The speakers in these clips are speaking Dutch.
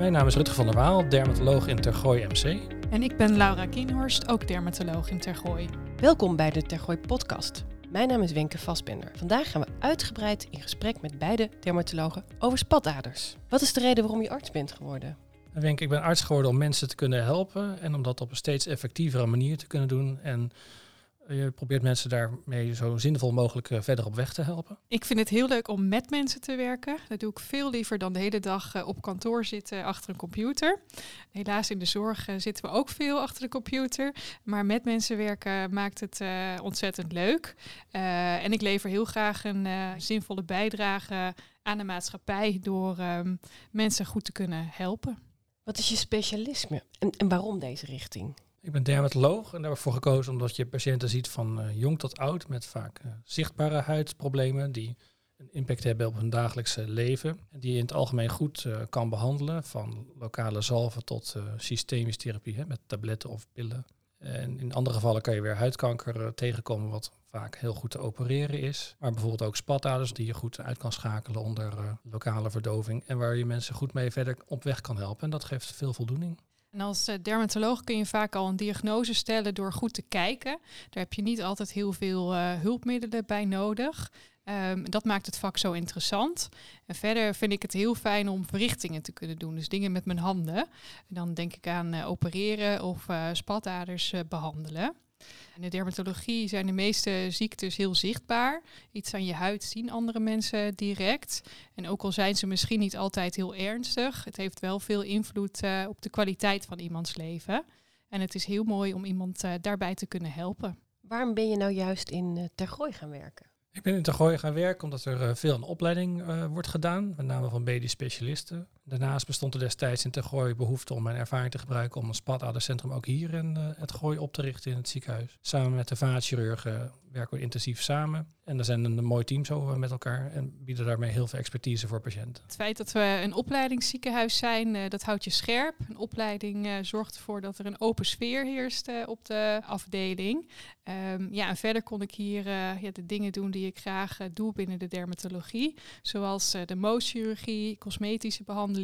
Mijn naam is Rutger van der Waal, dermatoloog in Tergooi MC. En ik ben Laura Kienhorst, ook dermatoloog in Tergooi. Welkom bij de Tergooi podcast. Mijn naam is Wenke Vasbender. Vandaag gaan we uitgebreid in gesprek met beide dermatologen over spataders. Wat is de reden waarom je arts bent geworden? Wenke, ik ben arts geworden om mensen te kunnen helpen en om dat op een steeds effectievere manier te kunnen doen. En je probeert mensen daarmee zo zinvol mogelijk eh, verder op weg te helpen. Ik vind het heel leuk om met mensen te werken. Dat doe ik veel liever dan de hele dag eh, op kantoor zitten achter een computer. Helaas in de zorg eh, zitten we ook veel achter de computer. Maar met mensen werken maakt het ontzettend leuk. en ik lever heel graag een zinvolle bijdrage aan de maatschappij door ehm, mensen goed te kunnen helpen. Wat is je specialisme en, en waarom deze richting? Ik ben dermatoloog en daar voor gekozen omdat je patiënten ziet van uh, jong tot oud met vaak uh, zichtbare huidproblemen die een impact hebben op hun dagelijkse leven. En die je in het algemeen goed uh, kan behandelen, van lokale zalven tot systemische therapie hè, met tabletten of pillen. En in andere gevallen kan je weer huidkanker tegenkomen, wat vaak heel goed te opereren is. Maar bijvoorbeeld ook spataders die je goed uit kan schakelen onder lokale verdoving. En waar je mensen goed mee verder op weg kan helpen. En dat geeft veel voldoening. En als eh, dermatoloog kun je vaak al een diagnose stellen door goed te kijken. Daar heb je niet altijd heel veel uh, hulpmiddelen bij nodig. Um, dat maakt het vak zo interessant. En verder vind ik het heel fijn om verrichtingen te kunnen doen. Dus dingen met mijn handen. En dan denk ik aan uh, opereren of spataders behandelen. In de dermatologie zijn de meeste ziektes heel zichtbaar. Iets aan je huid zien andere mensen direct. En ook al zijn ze misschien niet altijd heel ernstig, het heeft wel veel invloed uh, op de kwaliteit van iemands leven. En het is heel mooi om iemand uh, daarbij te kunnen helpen. Waarom ben je nou juist in uh, Tergooi gaan werken? Ik ben in Tergooi gaan werken omdat er veel aan opleiding wordt gedaan, met name van medisch specialisten. Daarnaast bestond er destijds in Tergooi behoefte om mijn ervaring te gebruiken om een spatadercentrum ook hier in uh, het Gooi op te richten in het ziekenhuis. Samen met de vaatchirurgen werken we intensief samen. En er zijn een mooi team zo met elkaar en bieden daarmee heel veel expertise voor patiënten. Het feit dat we een opleidingsziekenhuis zijn, uh, dat houdt je scherp. Een opleiding zorgt ervoor dat er een open sfeer heerst op de afdeling. Um, ja, en verder kon ik hier ja, de dingen doen die ik graag doe binnen de dermatologie. Zoals de mooschirurgie, cosmetische behandeling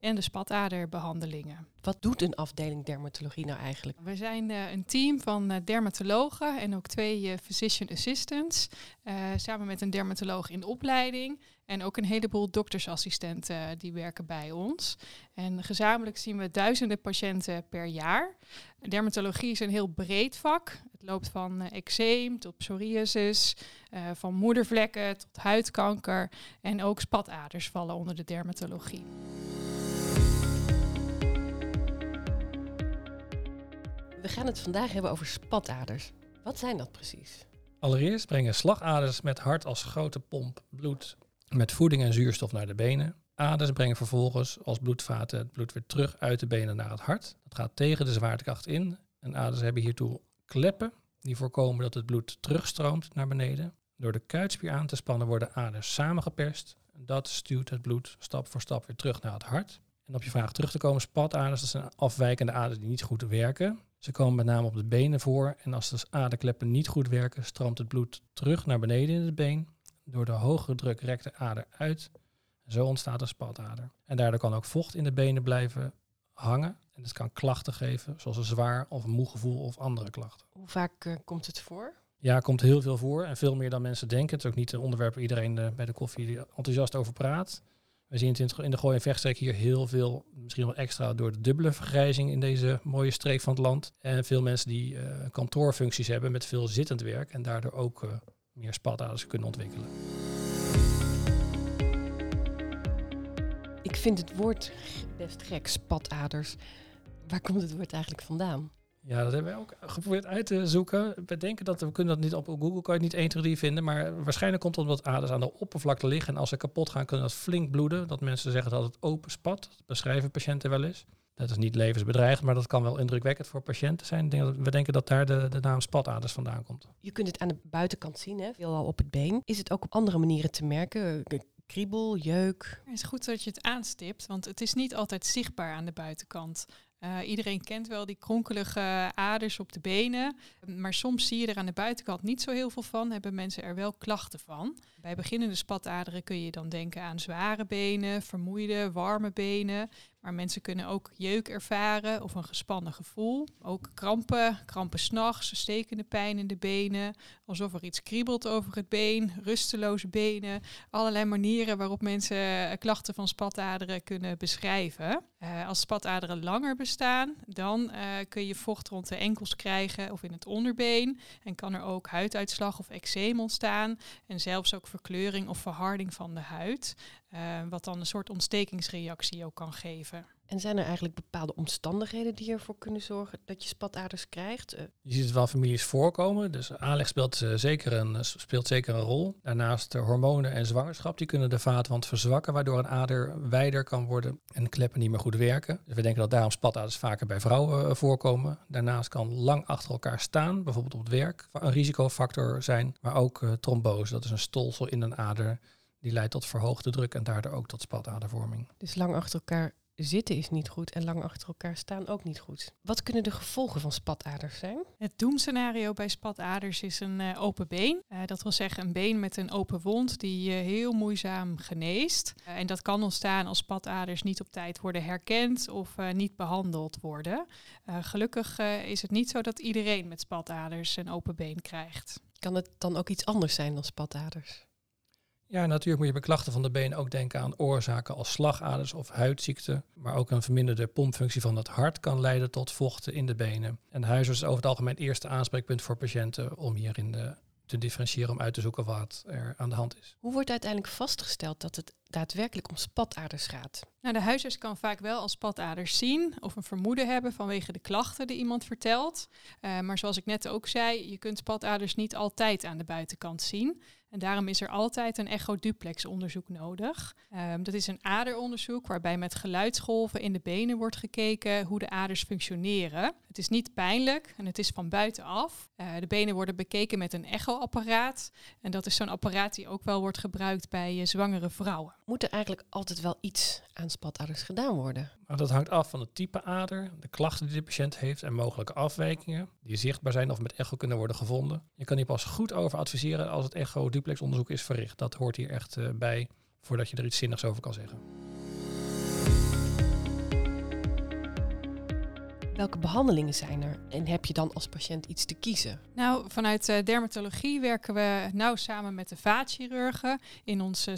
en de spataderbehandelingen. Wat doet een afdeling dermatologie nou eigenlijk? We zijn uh, een team van uh, dermatologen en ook twee uh, physician assistants. samen met een dermatoloog in de opleiding. En ook een heleboel doktersassistenten die werken bij ons. En gezamenlijk zien we duizenden patiënten per jaar. Dermatologie is een heel breed vak. Het loopt van eczeem tot psoriasis, van moedervlekken tot huidkanker. En ook spataders vallen onder de dermatologie. We gaan het vandaag hebben over spataders. Wat zijn dat precies? Allereerst brengen slagaders met hart als grote pomp bloed met voeding en zuurstof naar de benen. Aders brengen vervolgens als bloedvaten het bloed weer terug uit de benen naar het hart. Dat gaat tegen de zwaartekracht in. En aders hebben hiertoe kleppen die voorkomen dat het bloed terugstroomt naar beneden. Door de kuitspier aan te spannen worden aders samengeperst. Dat stuurt het bloed stap voor stap weer terug naar het hart. En op je vraag terug te komen, spataders, dat zijn afwijkende aders die niet goed werken. Ze komen met name op de benen voor en als de aderkleppen niet goed werken, stroomt het bloed terug naar beneden in het been. Door de hogere druk rekt de ader uit. Zo ontstaat een spatader. En daardoor kan ook vocht in de benen blijven hangen. En het kan klachten geven, zoals een zwaar of een moe gevoel of andere klachten. Hoe vaak uh, komt het voor? Ja, komt heel veel voor en veel meer dan mensen denken. Het is ook niet een onderwerp waar iedereen uh, bij de koffie enthousiast over praat. We zien het in de Gooi- en Vechtstreek hier heel veel, misschien wel extra door de dubbele vergrijzing in deze mooie streek van het land. En veel mensen die uh, kantoorfuncties hebben met veel zittend werk en daardoor ook meer spataders kunnen ontwikkelen. Vind het woord best gek, spataders. Waar komt het woord eigenlijk vandaan? Ja, dat hebben wij ook geprobeerd uit te zoeken. We denken dat we kunnen dat niet op Google kan je niet 1, 2, 3 vinden. Maar waarschijnlijk komt het omdat aders aan de oppervlakte liggen. En als ze kapot gaan, kunnen dat flink bloeden. Dat mensen zeggen dat het open spat. Dat beschrijven patiënten wel eens. Dat is niet levensbedreigend, maar dat kan wel indrukwekkend voor patiënten zijn. We denken dat daar de, de naam spataders vandaan komt. Je kunt het aan de buitenkant zien, hè? veelal op het been. Is het ook op andere manieren te merken? Kriebel, jeuk. Het is goed dat je het aanstipt, want het is niet altijd zichtbaar aan de buitenkant. Uh, iedereen kent wel die kronkelige aders op de benen. Maar soms zie je er aan de buitenkant niet zo heel veel van. Hebben mensen er wel klachten van. Bij beginnende spataderen kun je dan denken aan zware benen, vermoeide, warme benen. Maar mensen kunnen ook jeuk ervaren of een gespannen gevoel. Ook krampen, krampen s'nachts, stekende pijn in de benen, alsof er iets kriebelt over het been, rusteloze benen. Allerlei manieren waarop mensen eh, klachten van spataderen kunnen beschrijven. Uh, als spataderen langer bestaan, dan uh, kun je vocht rond de enkels krijgen of in het onderbeen. En kan er ook huiduitslag of eczeem ontstaan. En zelfs ook verkleuring of verharding van de huid. Uh, wat dan een soort ontstekingsreactie ook kan geven. En zijn er eigenlijk bepaalde omstandigheden die ervoor kunnen zorgen dat je spataders krijgt? Uh. Je ziet het wel families voorkomen. Dus aanleg speelt, uh, zeker, een, speelt zeker een rol. Daarnaast de hormonen en zwangerschap die kunnen de vaatwand verzwakken, waardoor een ader wijder kan worden en kleppen niet meer goed werken. Dus we denken dat daarom spataders vaker bij vrouwen uh, voorkomen. Daarnaast kan lang achter elkaar staan, bijvoorbeeld op het werk, een risicofactor zijn. Maar ook trombose, dat is een stolsel in een ader. Die leidt tot verhoogde druk en daardoor ook tot spatadervorming. Dus lang achter elkaar zitten is niet goed en lang achter elkaar staan ook niet goed. Wat kunnen de gevolgen van spataders zijn? Het doemscenario bij spataders is een uh, open been. Uh, dat wil zeggen een been met een open wond die uh, heel moeizaam geneest. en dat kan ontstaan als spataders niet op tijd worden herkend of niet behandeld worden. gelukkig is het niet zo dat iedereen met spataders een open been krijgt. Kan het dan ook iets anders zijn dan spataders? Ja, natuurlijk moet je bij klachten van de benen ook denken aan oorzaken als slagaders of huidziekten. Maar ook een verminderde pompfunctie van het hart kan leiden tot vochten in de benen. En de huisarts is over het algemeen het eerste aanspreekpunt voor patiënten om hierin de, te differentiëren, om uit te zoeken wat er aan de hand is. Hoe wordt uiteindelijk vastgesteld dat het daadwerkelijk om spataders gaat? Nou, de huisarts kan vaak wel als spataders zien of een vermoeden hebben vanwege de klachten die iemand vertelt. Uh, maar zoals ik net ook zei, je kunt spataders niet altijd aan de buitenkant zien. En daarom is er altijd een echoduplex onderzoek nodig. Um, dat is een aderonderzoek waarbij met geluidsgolven in de benen wordt gekeken hoe de aders functioneren. Het is niet pijnlijk en het is van buitenaf. Uh, de benen worden bekeken met een echoapparaat. En dat is zo'n apparaat die ook wel wordt gebruikt bij uh, zwangere vrouwen. Moet er eigenlijk altijd wel iets aan spataders gedaan worden? Nou, dat hangt af van het type ader, de klachten die de patiënt heeft en mogelijke afwijkingen die zichtbaar zijn of met echo kunnen worden gevonden. Je kan hier pas goed over adviseren als het echo-duplex onderzoek is verricht. Dat hoort hier echt uh, bij voordat je er iets zinnigs over kan zeggen. Welke behandelingen zijn er en heb je dan als patiënt iets te kiezen? Nou, vanuit uh, dermatologie werken we nauw samen met de vaatchirurgen in ons uh,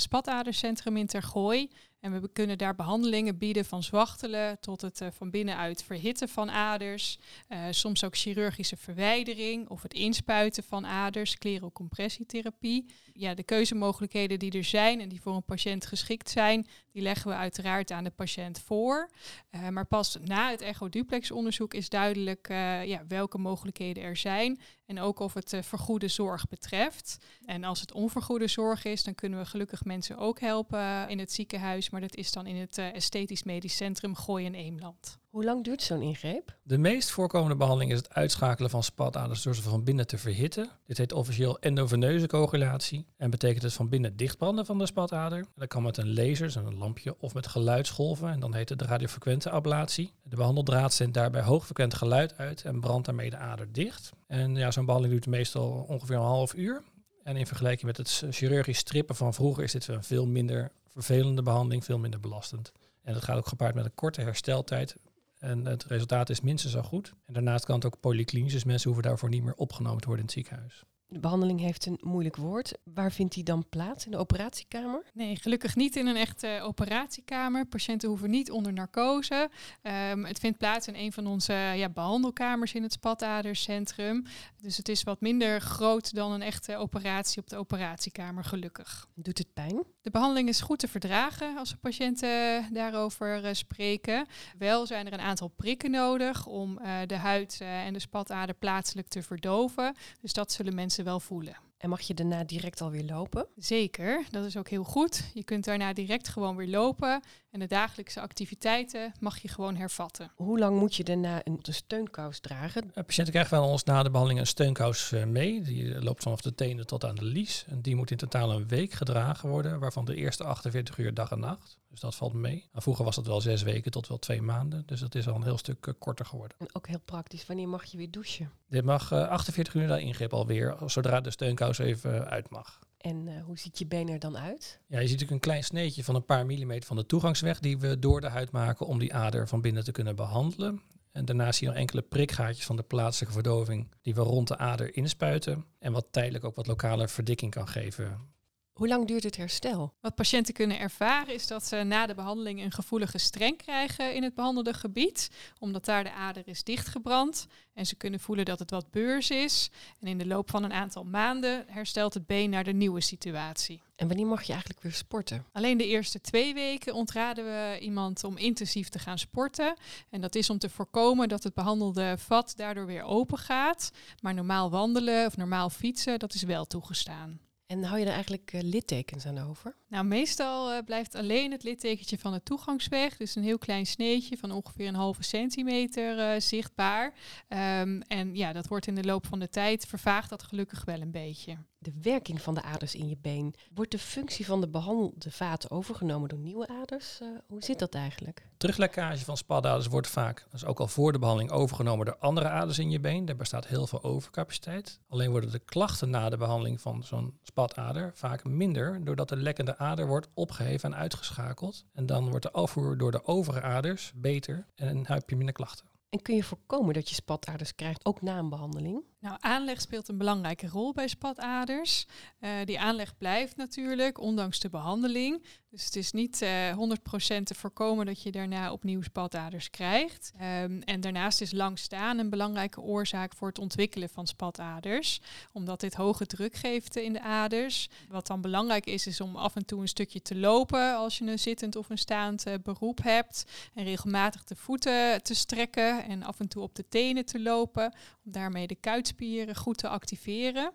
in Tergooi. En we kunnen daar behandelingen bieden van zwachtelen tot het uh, van binnenuit verhitten van aders. Uh, soms ook chirurgische verwijdering of het inspuiten van aders, klerocompressietherapie. Ja, de keuzemogelijkheden die er zijn en die voor een patiënt geschikt zijn, die leggen we uiteraard aan de patiënt voor. Uh, maar pas na het echoduplex onderzoek is duidelijk ja, welke mogelijkheden er zijn. En ook of het vergoede zorg betreft. En als het onvergoede zorg is, dan kunnen we gelukkig mensen ook helpen in het ziekenhuis maar dat is dan in het uh, Esthetisch Medisch Centrum Gooi en Eemland. Hoe lang duurt zo'n ingreep? De meest voorkomende behandeling is het uitschakelen van spataders door ze van binnen te verhitten. Dit heet officieel endoveneuze coagulatie en betekent het van binnen dichtbranden van de spatader. Dat kan met een laser, een lampje, of met geluidsgolven en dan heet het de radiofrequente ablatie. De behandeldraad zendt daarbij hoogfrequent geluid uit en brandt daarmee de ader dicht. En ja, zo'n behandeling duurt meestal ongeveer een half uur. En in vergelijking met het chirurgisch strippen van vroeger is dit een veel minder vervelende behandeling, veel minder belastend. En dat gaat ook gepaard met een korte hersteltijd. En het resultaat is minstens zo goed. En daarnaast kan het ook polyklinisch, dus mensen hoeven daarvoor niet meer opgenomen te worden in het ziekenhuis. De behandeling heeft een moeilijk woord. Waar vindt die dan plaats? In de operatiekamer? Nee, gelukkig niet in een echte operatiekamer. Patiënten hoeven niet onder narcose. Um, het vindt plaats in een van onze ja, behandelkamers in het spatadercentrum. Dus het is wat minder groot dan een echte operatie op de operatiekamer, gelukkig. Doet het pijn? De behandeling is goed te verdragen als de patiënten daarover uh, spreken. Wel zijn er een aantal prikken nodig om uh, de huid uh, en de spatader plaatselijk te verdoven. Dus dat zullen mensen wel voelen. En mag je daarna direct alweer lopen? Zeker, dat is ook heel goed. Je kunt daarna direct gewoon weer lopen. En de dagelijkse activiteiten mag je gewoon hervatten. Hoe lang moet je daarna een, steunkous dragen? De patiënten krijgen van ons na de behandeling een steunkous uh, mee. Die loopt vanaf de tenen tot aan de lies. En die moet in totaal een week gedragen worden, waarvan de eerste 48 uur dag en nacht. Dus dat valt mee. Maar vroeger was dat wel zes weken tot wel twee maanden. Dus dat is al een heel stuk korter geworden. En ook heel praktisch. Wanneer mag je weer douchen? Dit mag uh, 48 uur na ingreep alweer, zodra de steunkous even uit mag. En uh, hoe ziet je been er dan uit? Ja, je ziet natuurlijk een klein sneetje van een paar millimeter van de toegangsweg die we door de huid maken om die ader van binnen te kunnen behandelen. En daarnaast zie je nog enkele prikgaatjes van de plaatselijke verdoving die we rond de ader inspuiten. En wat tijdelijk ook wat lokale verdikking kan geven. Hoe lang duurt het herstel? Wat patiënten kunnen ervaren is dat ze na de behandeling een gevoelige streng krijgen in het behandelde gebied, omdat daar de ader is dichtgebrand. En ze kunnen voelen dat het wat beurs is. En in de loop van een aantal maanden herstelt het been naar de nieuwe situatie. En wanneer mag je eigenlijk weer sporten? Alleen de eerste twee weken ontraden we iemand om intensief te gaan sporten. En dat is om te voorkomen dat het behandelde vat daardoor weer open gaat. Maar normaal wandelen of normaal fietsen, dat is wel toegestaan. En hou je er eigenlijk uh, littekens aan over? Nou, meestal uh, blijft alleen het littekentje van de toegangsweg, dus een heel klein sneetje van ongeveer een halve centimeter uh, zichtbaar. Um, en ja, dat wordt in de loop van de tijd vervaagt dat gelukkig wel een beetje de werking van de aders in je been. Wordt de functie van de behandelde vaten overgenomen door nieuwe aders? Uh, hoe zit dat eigenlijk? Teruglekkage van spataders wordt vaak, dus ook al voor de behandeling, overgenomen door andere aders in je been. Daar bestaat heel veel overcapaciteit. Alleen worden de klachten na de behandeling van zo'n spatader vaak minder, doordat de lekkende ader wordt opgeheven en uitgeschakeld. En dan wordt de afvoer door de overige aders beter en dan heb je minder klachten. En kun je voorkomen dat je spataders krijgt, ook na een behandeling? Nou, aanleg speelt een belangrijke rol bij spataders. Uh, die aanleg blijft natuurlijk, ondanks de behandeling. Dus het is niet uh, eh, 100% te voorkomen dat je daarna opnieuw spataders krijgt. Um, en daarnaast is lang staan een belangrijke oorzaak voor het ontwikkelen van spataders. Omdat dit hoge druk geeft in de aders. Wat dan belangrijk is, is om af en toe een stukje te lopen als je een zittend of een staand uh, beroep hebt. En regelmatig de voeten te strekken en af en toe op de tenen te lopen. Daarmee de kuit spieren goed te activeren.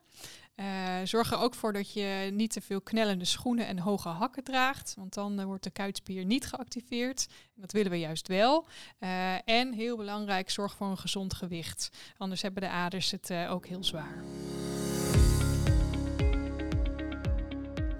Uh, zorg er ook voor dat je niet te veel knellende schoenen en hoge hakken draagt, want dan uh, wordt de kuitspier niet geactiveerd. Dat willen we juist wel. Uh, en heel belangrijk, zorg voor een gezond gewicht. Anders hebben de aders het ook heel zwaar.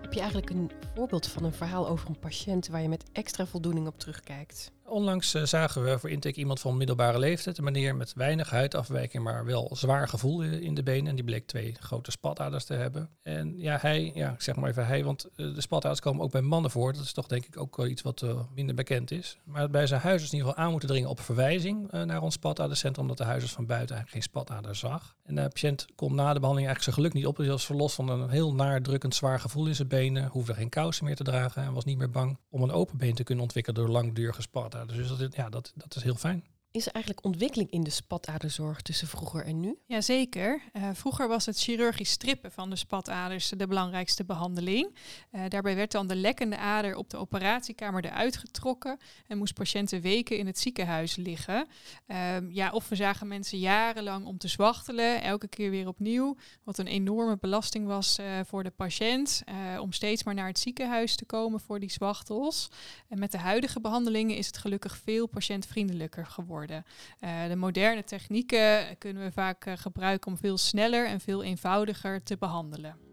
Heb je eigenlijk een voorbeeld van een verhaal over een patiënt waar je met extra voldoening op terugkijkt? Onlangs uh, zagen we voor intake iemand van middelbare leeftijd. Een meneer met weinig huidafwijking, maar wel zwaar gevoel in de benen. En die bleek twee grote spataders te hebben. En ja, hij, ja, ik zeg maar even hij, want uh, de spataders komen ook bij mannen voor. Dat is toch denk ik ook iets wat minder bekend is. Maar bij zijn huisarts in ieder geval aan moeten dringen op verwijzing naar ons spatadercentrum. Omdat de huisarts van buiten eigenlijk geen spatader zag. En de patiënt kon na de behandeling eigenlijk zijn geluk niet op. Hij was verlost van een heel naardrukkend zwaar gevoel in zijn benen. Hoefde geen kousen meer te dragen en was niet meer bang om een open been te kunnen ontwikkelen door langdurige spataders. Dus dat, ja, dat, dat is heel fijn. Is er eigenlijk ontwikkeling in de spataderzorg tussen vroeger en nu? Jazeker. Uh, vroeger was het chirurgisch strippen van de spataders de belangrijkste behandeling. Uh, daarbij werd dan de lekkende ader op de operatiekamer eruit getrokken en moest patiënten weken in het ziekenhuis liggen. Uh, ja, of we zagen mensen jarenlang om te zwachtelen, elke keer weer opnieuw, wat een enorme belasting was uh, voor de patiënt om steeds maar naar het ziekenhuis te komen voor die zwachtels. En met de huidige behandelingen is het gelukkig veel patiëntvriendelijker geworden Uh, de moderne technieken kunnen we vaak uh, gebruiken om veel sneller en veel eenvoudiger te behandelen.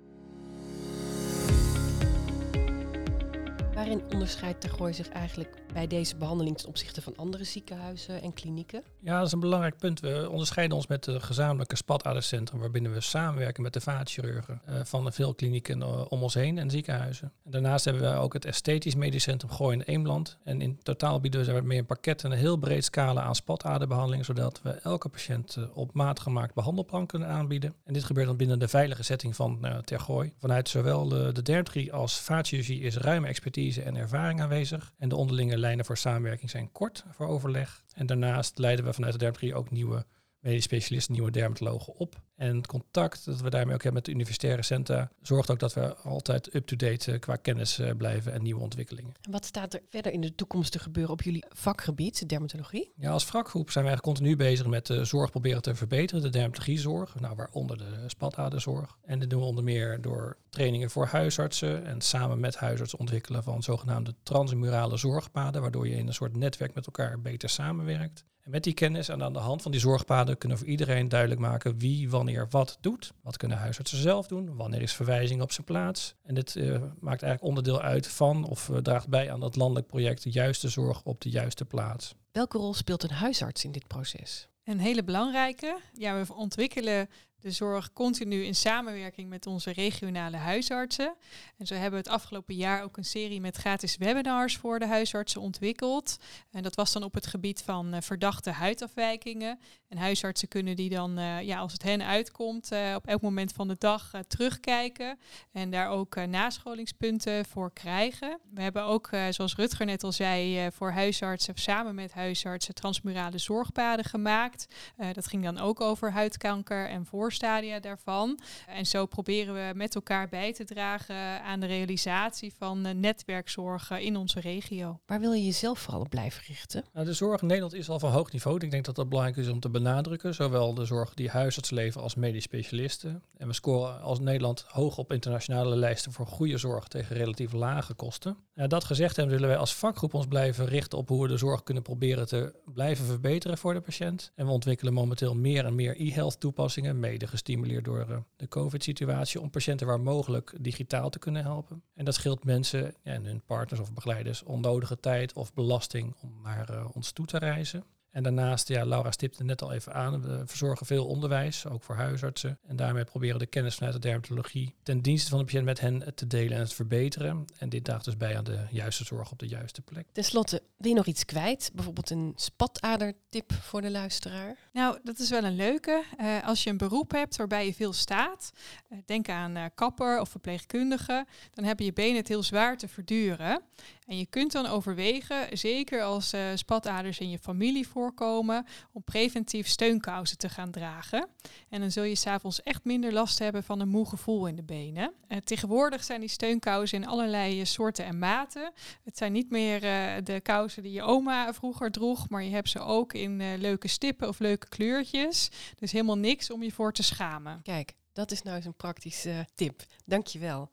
Waarin onderscheidt de Gooi zich eigenlijk bij deze behandeling ten opzichte van andere ziekenhuizen en klinieken? Ja, dat is een belangrijk punt. We onderscheiden ons met het gezamenlijke spatadercentrum, waarbinnen we samenwerken met de vaatchirurgen uh, van veel klinieken uh, om ons heen en ziekenhuizen. En daarnaast hebben we ook het Esthetisch Medisch Centrum Gooi in Eemland. En in totaal bieden we meer een pakket en een heel breed scala aan spataderbehandelingen, zodat we elke patiënt uh, op maat gemaakt behandelplan kunnen aanbieden. En dit gebeurt dan binnen de veilige setting van Tergooi. Vanuit zowel de, de dermatologie als vaatchirurgie is ruime expertise en ervaring aanwezig. En de onderlinge lijnen voor samenwerking zijn kort voor overleg. En daarnaast leiden we vanuit de dermatologie ook nieuwe medisch specialisten, nieuwe dermatologen op. En het contact dat we daarmee ook hebben met de universitaire centra zorgt ook dat we altijd up-to-date eh, qua kennis eh, blijven en nieuwe ontwikkelingen. En wat staat er verder in de toekomst te gebeuren op jullie vakgebied, dermatologie? Ja, als vakgroep zijn wij continu bezig met de zorg proberen te verbeteren, de dermatologiezorg, nou, waaronder de spataderzorg. En dat doen we onder meer door trainingen voor huisartsen en samen met huisartsen ontwikkelen van zogenaamde transmurale zorgpaden, waardoor je in een soort netwerk met elkaar beter samenwerkt. En met die kennis en aan de hand van die zorgpaden kunnen we voor iedereen duidelijk maken wie wanneer wat doet. Wat kunnen huisartsen zelf doen? Wanneer is verwijzing op zijn plaats? En dit uh, maakt eigenlijk onderdeel uit van of uh, draagt bij aan dat landelijk project de juiste zorg op de juiste plaats. Welke rol speelt een huisarts in dit proces? Een hele belangrijke. Ja, we ontwikkelen zorg continu in samenwerking met onze regionale huisartsen. En zo hebben we het afgelopen jaar ook een serie met gratis webinars voor de huisartsen ontwikkeld. En dat was dan op het gebied van uh, verdachte huidafwijkingen. En huisartsen kunnen die dan, uh, ja, als het hen uitkomt, uh, op elk moment van de dag terugkijken. En daar ook nascholingspunten voor krijgen. We hebben ook, zoals Rutger net al zei, voor huisartsen samen met huisartsen transmurale zorgpaden gemaakt. dat ging dan ook over huidkanker en voorstadia daarvan. En zo proberen we met elkaar bij te dragen aan de realisatie van netwerkzorg in onze regio. Waar wil je jezelf vooral op blijven richten? Nou, de zorg in Nederland is al van hoog niveau. Ik denk dat dat belangrijk is om te benadrukken. Zowel de zorg die huisartsen leveren als medisch specialisten. En we scoren als Nederland hoog op internationale lijsten voor goede zorg tegen relatief lage kosten. Nou, dat gezegd hebben, willen wij als vakgroep ons blijven richten op hoe we de zorg kunnen proberen te blijven verbeteren voor de patiënt. En we ontwikkelen momenteel meer en meer e-health toepassingen, gestimuleerd door uh, de COVID-situatie, om patiënten waar mogelijk digitaal te kunnen helpen. En dat scheelt mensen en hun partners of begeleiders onnodige tijd of belasting om naar uh, ons toe te reizen. En daarnaast, ja, Laura stipte net al even aan, we verzorgen veel onderwijs, ook voor huisartsen. En daarmee proberen de kennis vanuit de dermatologie ten dienste van de patiënt met hen te delen en het verbeteren. En dit draagt dus bij aan de juiste zorg op de juiste plek. Ten slotte, wil je nog iets kwijt? Bijvoorbeeld een spatadertip voor de luisteraar? Nou, dat is wel een leuke. Uh, als je een beroep hebt waarbij je veel staat, uh, denk aan uh, kapper of verpleegkundige, dan hebben je benen het heel zwaar te verduren. En je kunt dan overwegen, zeker als uh, spataders in je familie voorkomen, om preventief steunkousen te gaan dragen. En dan zul je s'avonds echt minder last hebben van een moe gevoel in de benen. Uh, tegenwoordig zijn die steunkousen in allerlei soorten en maten. Het zijn niet meer de kousen die je oma vroeger droeg, maar je hebt ze ook in leuke stippen of leuke kleurtjes. Dus helemaal niks om je voor te schamen. Kijk, dat is nou eens een praktische tip. Dankjewel.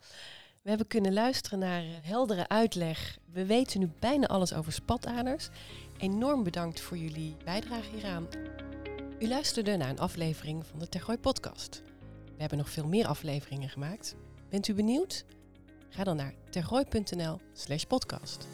We hebben kunnen luisteren naar heldere uitleg. We weten nu bijna alles over spataders. Enorm bedankt voor jullie bijdrage hieraan. U luisterde naar een aflevering van de Tergooi podcast. We hebben nog veel meer afleveringen gemaakt. Bent u benieuwd? Ga dan naar tergooi.nl slash podcast.